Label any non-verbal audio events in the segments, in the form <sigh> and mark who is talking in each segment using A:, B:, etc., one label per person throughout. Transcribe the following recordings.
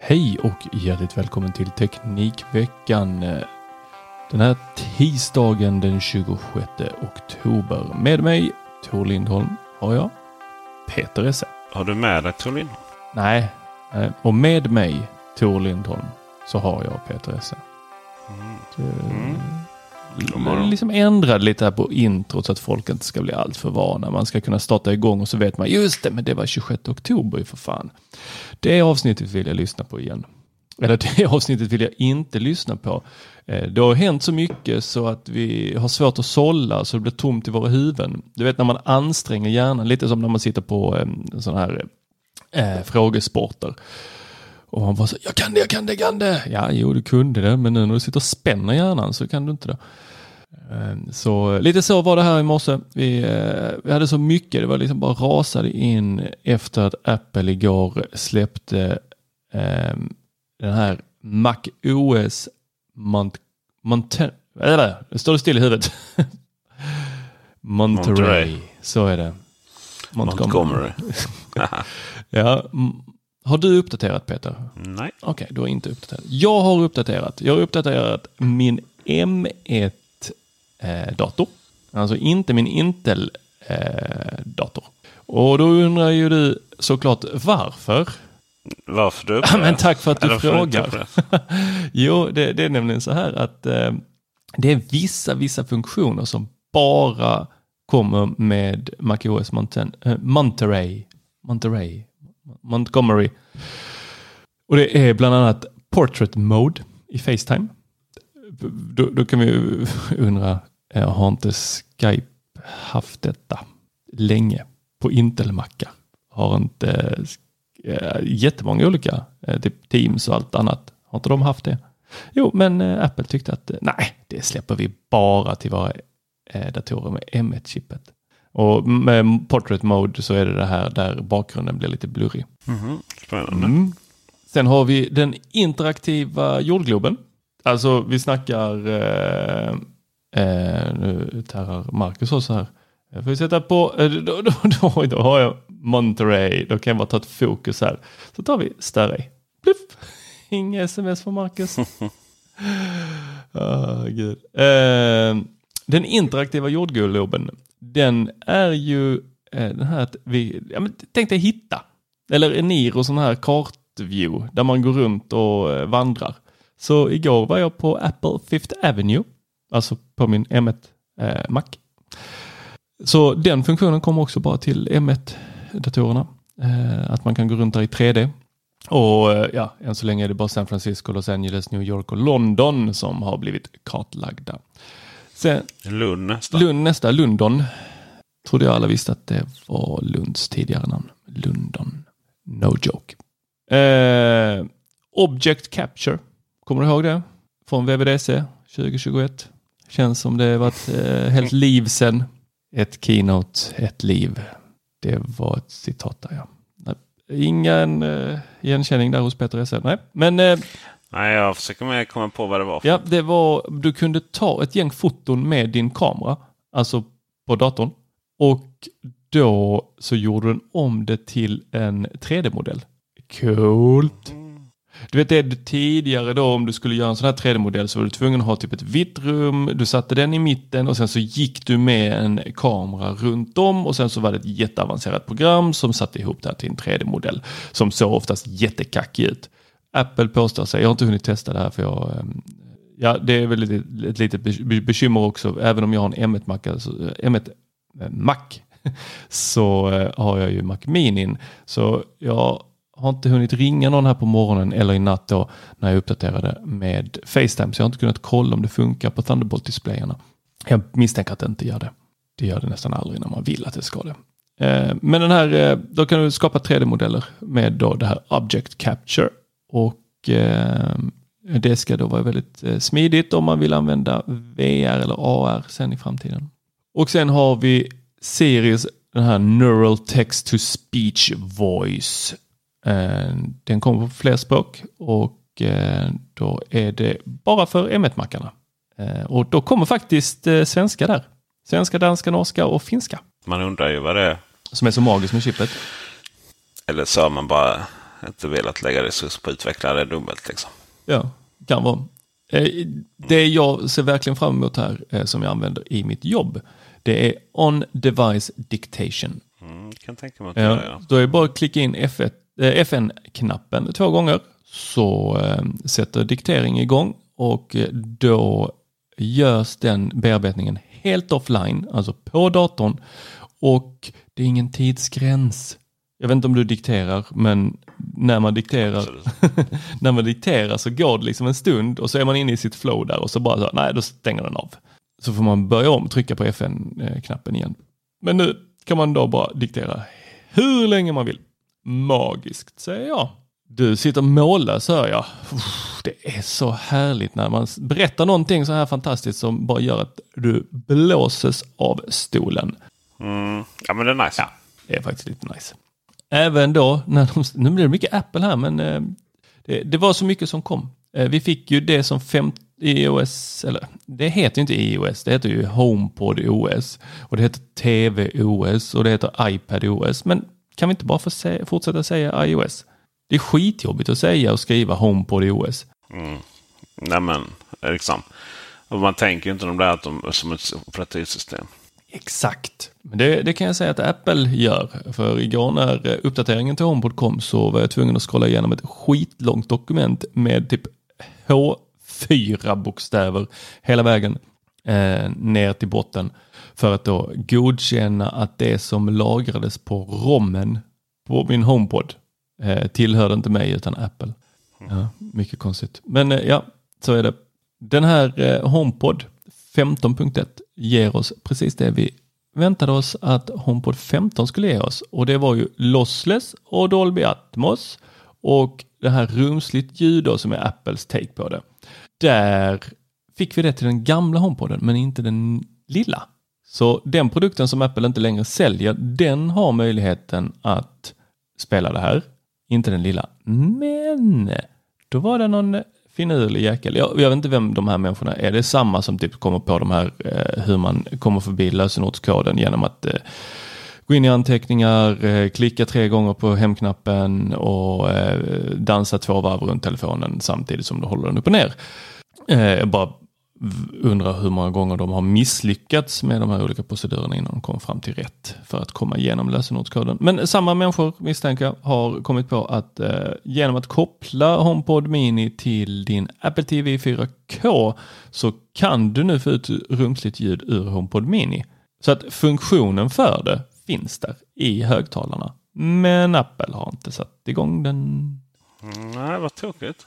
A: Hej och hjärtligt välkommen till Teknikveckan. Den här tisdagen den 26 oktober. Med mig, Tor Lindholm, har jag Peter Esse.
B: Har du med dig Tor Lindholm?
A: Nej, eh, och med mig, Tor Lindholm, så har jag Peter Esse.
B: Mm.
A: Liksom ändrade lite här på introt så att folk inte ska bli allt för vana. Man ska kunna starta igång och så vet man, just det, men det var 26 oktober ju för fan. Det avsnittet vill jag lyssna på igen. Eller det <laughs> avsnittet vill jag inte lyssna på. Eh, Det har hänt så mycket så att vi har svårt att sålla så det blir tomt i våra huvuden. Du vet när man anstränger hjärnan, lite som när man sitter på eh, sådana här eh, frågesporter. Och man bara så, jag kan det, jag kan det, jag kan det. Ja, jo, du kunde det, men nu när du sitter och spänner hjärnan så kan du inte det. Eh, Så lite så var det här i morse. Vi, eh, vi hade så mycket, det var liksom bara rasade in efter att Apple igår släppte eh, den här Mac OS Mont Monte eller, det står det still i huvudet. <laughs> Monterey.
B: Monterey.
A: Så är det.
B: Montgomery. <laughs> <laughs>
A: Ja, mm. Har du uppdaterat Peter?
B: Nej.
A: Okej, du har inte uppdaterat. Jag har uppdaterat. Jag har uppdaterat min M1-dator. alltså inte min Intel-dator. Och då undrar ju du såklart varför.
B: Varför du <laughs>
A: Ja, men tack för att du frågar. <laughs> jo, det, det är nämligen så här att eh, det är vissa, vissa funktioner som bara kommer med MacOS eh, Monterey, Monterey, Montgomery. Och det är bland annat Portrait Mode i Facetime. Då, då kan vi <laughs> undra, eh, har inte Skype haft detta länge på Intel-mackar? Har inte äh, jättemånga olika, eh, typ Teams och allt annat, har inte de haft det? Jo, men Apple tyckte att nej, det släpper vi bara till våra datorer med M1-chippet. Och med Portrait Mode så är det det här där bakgrunden blir lite blurrig.
B: Mhm, Spännande.
A: Mm. Sen har vi den interaktiva jordgloben. Alltså vi snackar, eh, eh, nu terrar Marcus också här. Jag får sätta på, eh, då, då, då, då har jag Monterey, då kan jag bara ta ett fokus här. Så tar vi Starry. Pluff! Inga sms från Marcus. oh, <laughs> gud. Eh, den interaktiva jordgloben, den är ju eh, den här att vi, ja, men tänk dig hitta. Eller Eniro sån här kartview där man går runt och eh, vandrar. Så igår var jag på Apple Fifth Avenue, alltså på min M1 eh, Mac. Så den funktionen kommer också bara till M1-datorerna. Eh, att man kan gå runt där i 3D. Och eh, ja, än så länge är det bara San Francisco, Los Angeles, New York och London som har blivit kartlagda. Sen
B: Lund nästan.
A: Lund nästa, London. Trodde jag alla visste att det var Lunds tidigare namn. London. No joke. Eh, Object Capture. Kommer du ihåg det? Från VVDC 2021. Känns som det var ett eh, helt liv sedan. Ett keynote, ett liv. Det var ett citat där ja. Nej, Ingen eh, igenkänning där hos Peter Esse. Nej, men eh,
B: Nej, jag försöker komma på vad det var. För.
A: Ja, det var, du kunde ta ett gäng foton med din kamera, alltså på datorn. Och då så gjorde den om det till en 3D-modell. Coolt! Du vet det tidigare då om du skulle göra en sån här 3D-modell så var du tvungen att ha typ ett vitt rum, du satte den i mitten och sen så gick du med en kamera runt om och sen så var det ett jätteavancerat program som satte ihop det här till en 3D-modell som såg oftast jättekackig ut. Apple påstår sig, jag har inte hunnit testa det här för jag ehm, Ja, det är väl ett, ett litet bekymmer också, även om jag har en M1 Mac, alltså, eh, M1 eh, Mac, <laughs> så eh, har jag ju Mac Mini. Så jag har inte hunnit ringa någon här på morgonen eller i natt då när jag uppdaterade med Facetime. Så jag har inte kunnat kolla om det funkar på Thunderbolt-displayerna. Jag misstänker att det inte gör det. Det gör det nästan aldrig när man vill att det ska det. Men den här, då kan du skapa 3D-modeller med då det här Object Capture. Och eh, det ska då vara väldigt eh, smidigt om man vill använda VR eller AR sen i framtiden. Och sen har vi Series, den här Neural Text to Speech Voice. Eh, den kommer på fler språk och eh, då är det bara för M1-mackarna. Eh, och då kommer faktiskt svenska där. Svenska, danska, norska och finska.
B: Man undrar ju vad det är.
A: Som är så magiskt med chippet.
B: Eller så har man bara inte velat lägga resurser på att utveckla det dubbelt. Liksom.
A: Ja, kan vara. Det jag ser verkligen fram emot här som jag använder i mitt jobb. Det är On-Device Dictation.
B: Mm, kan tänka mig att
A: ja, ja. Då är det bara att klicka in F1 FN-knappen två gånger så eh, sätter diktering igång och eh, då görs den bearbetningen helt offline, alltså på datorn och det är ingen tidsgräns. Jag vet inte om du dikterar, men när man dikterar, <laughs> när man dikterar så går det liksom en stund och så är man inne i sitt flow där och så bara så, nej, då stänger den av. Så får man börja om, trycka på FN-knappen igen. Men nu kan man då bara diktera hur länge man vill magiskt säger jag. Du sitter mållös hör jag. Det är så härligt när man berättar någonting så här fantastiskt som bara gör att du blåses av stolen.
B: Mm. Ja men det är nice.
A: Ja, det är faktiskt lite nice. Även då, när de, nu blir det mycket Apple här men eh, det, det, var så mycket som kom. Eh, vi fick ju det som fem, iOS, eller det heter ju inte iOS, det heter ju HomePod OS och det heter TV OS och det heter iPad OS. Men kan vi inte bara få se, fortsätta säga iOS? Det är skitjobbigt att säga och skriva HomePod OS.
B: Mm. Nej men, liksom. Man tänker ju inte de där här som ett operativsystem.
A: Exakt. Men det, det, kan jag säga att Apple gör. För igår när uppdateringen till HomePod kom så var jag tvungen att scrolla igenom ett skitlångt dokument med typ H4 bokstäver hela vägen eh, ner till botten för att då godkänna att det som lagrades på rommen på min HomePod eh, tillhörde inte mig utan Apple. Ja, mycket konstigt. Men eh, ja, så är det. Den här eh, HomePod 15.1 ger oss precis det vi väntade oss att HomePod 15 skulle ge oss och det var ju lossless och Dolby Atmos och det här rumsligt ljud då, som är Apples take på det. Där fick vi det till den gamla HomePoden men inte den lilla. Så den produkten som Apple inte längre säljer, den har möjligheten att spela det här. Inte den lilla. Men då var det någon finurlig jäkel. Jag, jag vet inte vem de här människorna är. Det är samma som typ kommer på de här eh, hur man kommer förbi lösenordskoden genom att eh, gå in i anteckningar, eh, klicka tre gånger på hemknappen och eh, dansa två varv runt telefonen samtidigt som du håller den upp och ner. Eh, bara undrar hur många gånger de har misslyckats med de här olika procedurerna innan de kommer fram till rätt för att komma igenom lösenordskoden. Men samma människor misstänker jag har kommit på att eh, genom att koppla HomePod Mini till din Apple TV 4K så kan du nu få ut rumsligt ljud ur HomePod Mini. Så att funktionen för det finns där i högtalarna. Men Apple har inte satt igång den.
B: Mm, nej, vad tråkigt.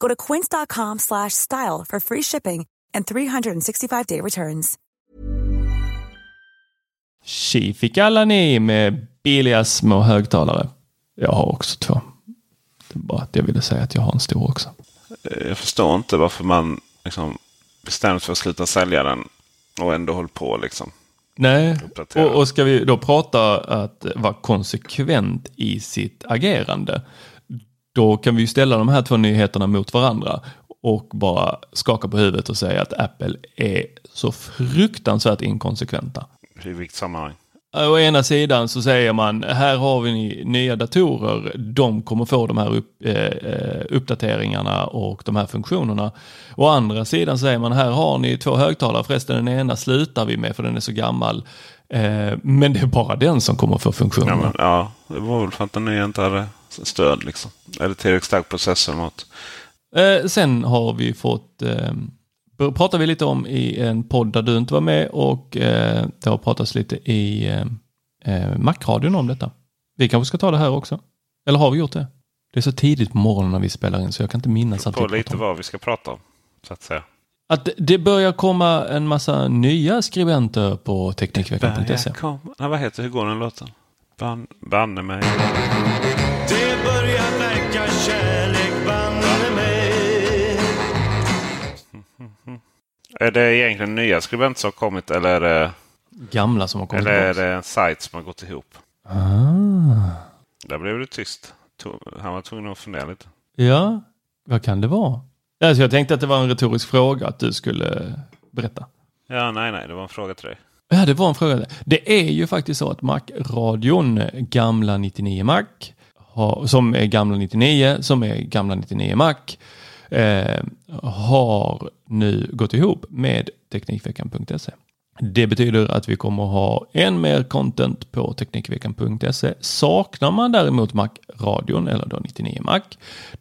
C: Go to quince.com slash style for free shipping and 365-day returns.
A: Tji fick alla ni med billiga små högtalare. Jag har också två. Det är bara att jag ville säga att jag har en stor också.
B: Eh, Jag förstår inte varför man liksom bestämt för att sluta sälja den och ändå håller på liksom.
A: Nej, och, och ska vi då prata att vara konsekvent i sitt agerande. Då kan vi ju ställa de här två nyheterna mot varandra och bara skaka på huvudet och säga att Apple är så fruktansvärt inkonsekventa.
B: I vilket sammanhang?
A: Å ena sidan så säger man här har vi nya datorer. De kommer få de här upp, eh, eh, uppdateringarna och de här funktionerna. Å andra sidan säger man här har ni två högtalare. Förresten den ena slutar vi med för den är så gammal. Eh, men det är bara den som kommer få
B: Ja,
A: funktionerna.
B: men, ja, det var väl för att den nya inte hade stöd liksom. Eller tillräckligt stark processor eller något.
A: Eh, sen har vi fått, eh, pratar vi lite om i en podd där du inte var med och eh, det har pratats lite i eh, eh, Macradion om detta. Vi kanske ska ta det här också. Eller har vi gjort det? Det är så tidigt på morgonen när vi spelar in så jag kan inte minnas att vi pratar
B: lite
A: om.
B: vad vi ska prata om. Så att säga.
A: Att det börjar komma en massa nya skribenter på Teknikveckan.se.
B: Vad heter Hur går den låten? Ban, banne mig.
D: Det börjar verka kärlek banne mig <laughs>
B: Är det egentligen nya skribenter som har kommit eller är det,
A: Gamla som har kommit
B: eller är det en sajt som har gått ihop?
A: Ah.
B: Där blev det tyst. Han var tvungen att fundera lite.
A: Ja, vad kan det vara? Alltså jag tänkte att det var en retorisk fråga att du skulle berätta.
B: Ja, nej, nej, det var en fråga till dig.
A: Ja, det var en fråga. Det är ju faktiskt så att Mac-radion, gamla 99 Mac, har, som är gamla 99, som är gamla 99 Mac, eh, har nu gått ihop med Teknikveckan.se. Det betyder att vi kommer ha än mer content på Teknikveckan.se. Saknar man däremot Mac-radion, eller då 99 Mac,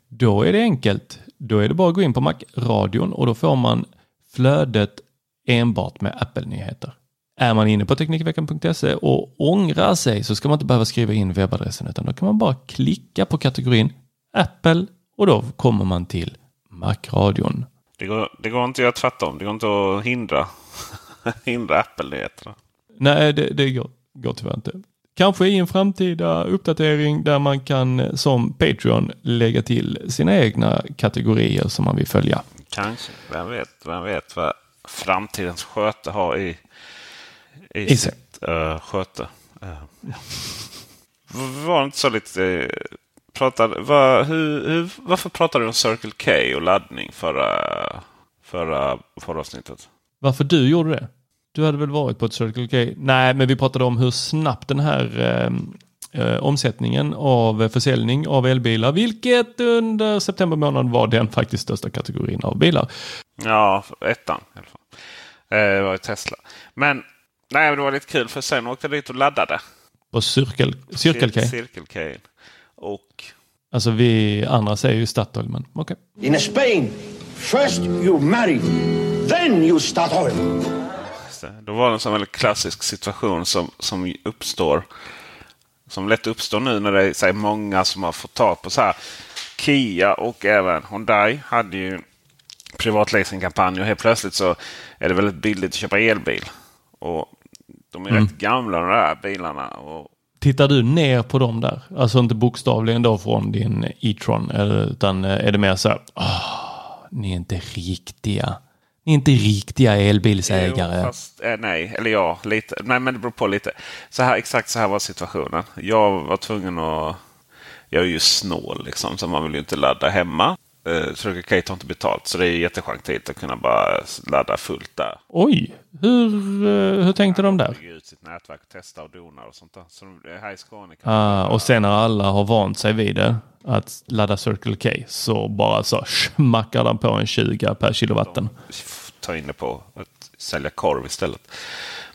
A: då är det enkelt. Då är det bara att gå in på Mac-radion och då får man flödet enbart med Apple-nyheter. Är man inne på Teknikveckan.se och ångrar sig så ska man inte behöva skriva in webbadressen utan då kan man bara klicka på kategorin Apple och då kommer man till Mac-radion.
B: Det går, det går inte att göra tvärtom. Det går inte att hindra, <laughs> hindra Apple-nyheterna.
A: Nej, det, det går, går tyvärr inte. Kanske i en framtida uppdatering där man kan eh, som Patreon lägga till sina egna kategorier som man vill följa.
B: Kanske. Vem vet, vem vet vad framtidens sköte har i, i, sitt uh, sköte. Uh. Var det inte så lite... Pratade, var, hur, hur, varför pratade du om Circle K och laddning förra, förra, förra avsnittet?
A: Varför du gjorde det? Du hade väl varit på ett Circle K? Nej, men vi pratade om hur snabbt den här eh, eh, omsättningen av försäljning av elbilar, vilket under september månad var den faktiskt största kategorin av bilar.
B: Ja, ettan i alla fall. Eh, det var ju Tesla. Men nej, men det var lite kul för sen åkte jag dit och laddade.
A: På Circle, Circle K.
B: Och
A: Alltså vi andra säger ju Statoil, men okej.
E: In Spain, first you marry, then you start oil.
B: Då var det en sån väldigt klassisk situation som, som uppstår. Som lätt uppstår nu när det är så här, många som har fått tag på så här. Kia och även Hyundai hade ju privatleasingkampanj och helt plötsligt så är det väldigt billigt att köpa elbil. Och de är rätt gamla de där bilarna. Och
A: Tittar du ner på dem där? Alltså inte bokstavligen då från din e-tron, eller- utan eh, är det mer så här, "Ah, ni är inte riktiga. Ni är inte riktiga elbilsägare.
B: Jo, fast, eh, nej, eller ja, lite. Nej, men det beror på lite. Så här, exakt så här var situationen. Jag var tvungen att... Jag är ju snål liksom, så man vill ju inte ladda hemma. Eh, Circle K tar inte betalt, så det är jättechantigt att kunna bara ladda fullt där.
A: Oj, hur, eh, hur tänkte de där?
B: Bygga ut sitt nätverk, testa och donar och sånt där. Så här i Skåne
A: Ah, och sen när alla har vant sig vid det, att ladda Circle K, så bara så smackar de på en 20 per kilowatten.
B: ta in det på att sälja korv istället.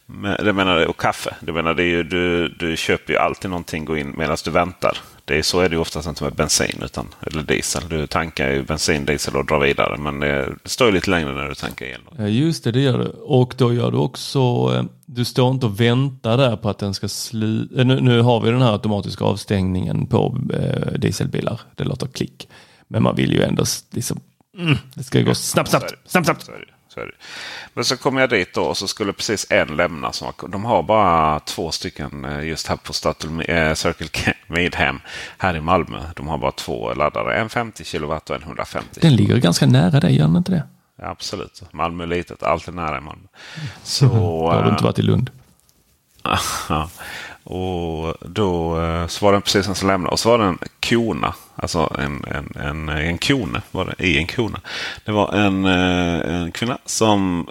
B: Men, det menar, och kaffe. Det menar, det är ju, du, du köper ju alltid någonting gå in medan du väntar. Det är, så är det ju oftast inte med bensin utan, eller diesel. Du tankar ju bensin, diesel och drar vidare. Men det, står ju lite längre när du tankar el.
A: Ja, just det, det gör du. Och då gör du också, eh, Du står inte och väntar där på att den ska sluta. Nu, nu har vi den här automatiska avstängningen på eh, dieselbilar. Det låter klick. Men man vill ju ändå liksom, mm, det ska gå snabbt, snabbt, snabbt, snabbt.
B: Så. Så. Men så kom jag dit då och så skulle precis en lämna. Som var, de har bara två stycken eh, just här på Statoil, eh, Circle K Midhem här i Malmö. De har bara två laddare. En 50 kW och en 150
A: Den ligger ganska nära dig, gör den inte det?
B: Ja, absolut. Malmö är litet. Allt är nära i Malmö. Så, <laughs>
A: har du inte varit i Lund. <laughs>
B: Och då eh, så var det precis en som lämnade. Och så var det en kona. Alltså en, en, en, en kone var det i en kona. Det var en, eh, en kvinna som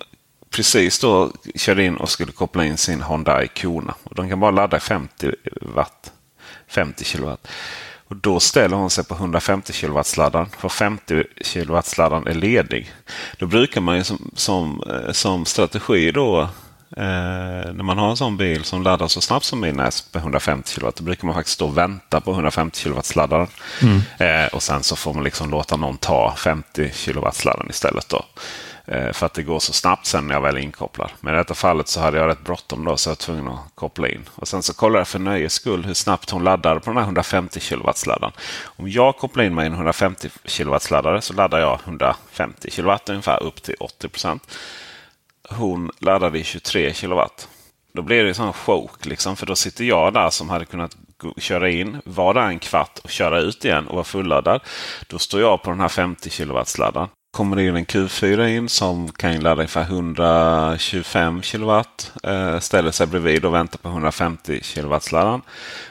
B: precis då körde in och skulle koppla in sin Hyundai Kona. Och de kan bara ladda i 50 watt. 50 kilowatt. Och då ställer hon sig på 150 kW-laddaren. För 50 kW-laddaren är ledig. Då brukar man ju som, som, eh, som strategi då Eh, när man har en sån bil som laddar så snabbt som min är på 150 kW. Då brukar man faktiskt stå och vänta på 150 kW-laddaren. Eh, och sen så får man liksom låta någon ta 50 kW-laddaren istället. Då. Eh, för att det går så snabbt sen när jag väl är inkopplad. Men i detta fallet så hade jag rätt bråttom då så jag var tvungen att koppla in. Och sen så kollade jag för nöjes skull hur snabbt hon laddade på den här 150 kW-laddaren. Om jag kopplar in mig i en 150 kW-laddare så laddar jag 150 kW ungefär upp till 80 hon laddade i 23 kilowatt. Då blir det en sån choke Liksom, för då sitter jag där som hade kunnat köra in, vara där en kvart och köra ut igen och vara fulladdad. Då står jag på den här 50 kilowatts-laddaren. Kommer det in en Q4 in som kan ladda ungefär 125 kilowatt. Eh, ställer sig bredvid och väntar på 150 kilowatts-laddaren.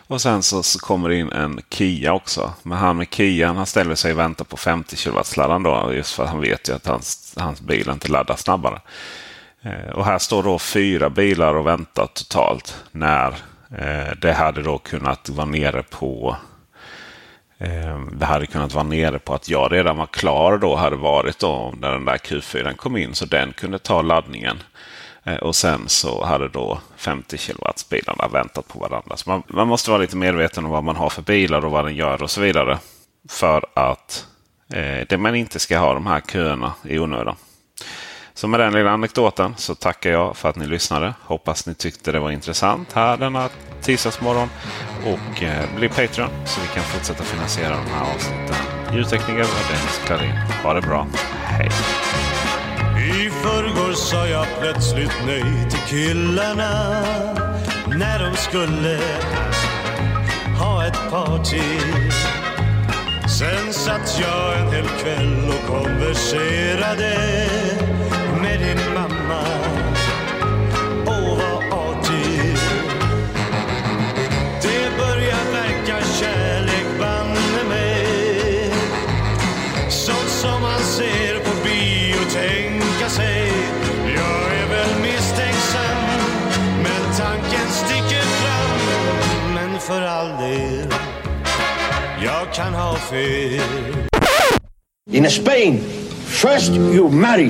B: Och sen så, så kommer det in en Kia också. Men han med Kian han ställer sig och väntar på 50 kilowatts-laddaren då. Just för att han vet ju att hans, hans bil inte laddar snabbare. Eh, och här står då fyra bilar och väntar totalt. När eh, det hade då kunnat vara nere på eh, det hade kunnat vara nere på att jag redan var klar då hade varit då när den där Q4 kom in. Så den kunde ta laddningen. Eh, Och sen så hade då 50 kW bilarna väntat på varandra. Så man, man måste vara lite medveten om vad man har för bilar och vad den gör och så vidare. För att eh, det man inte ska ha de här köerna i onödan. Så med den lilla anekdoten så tackar jag för att ni lyssnade. Hoppas ni tyckte det var intressant här denna tisdagsmorgon. Och eh, bli Patreon så vi kan fortsätta finansiera de här avsnitten. Ljudtekniker var Dennis Klarin. Ha det bra. Hej!
D: I förrgår sa jag plötsligt nej till killarna när de skulle ha ett party. Sen satt jag en hel kväll och konverserade
E: In Spain, first you marry,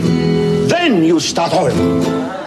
E: then you start oil.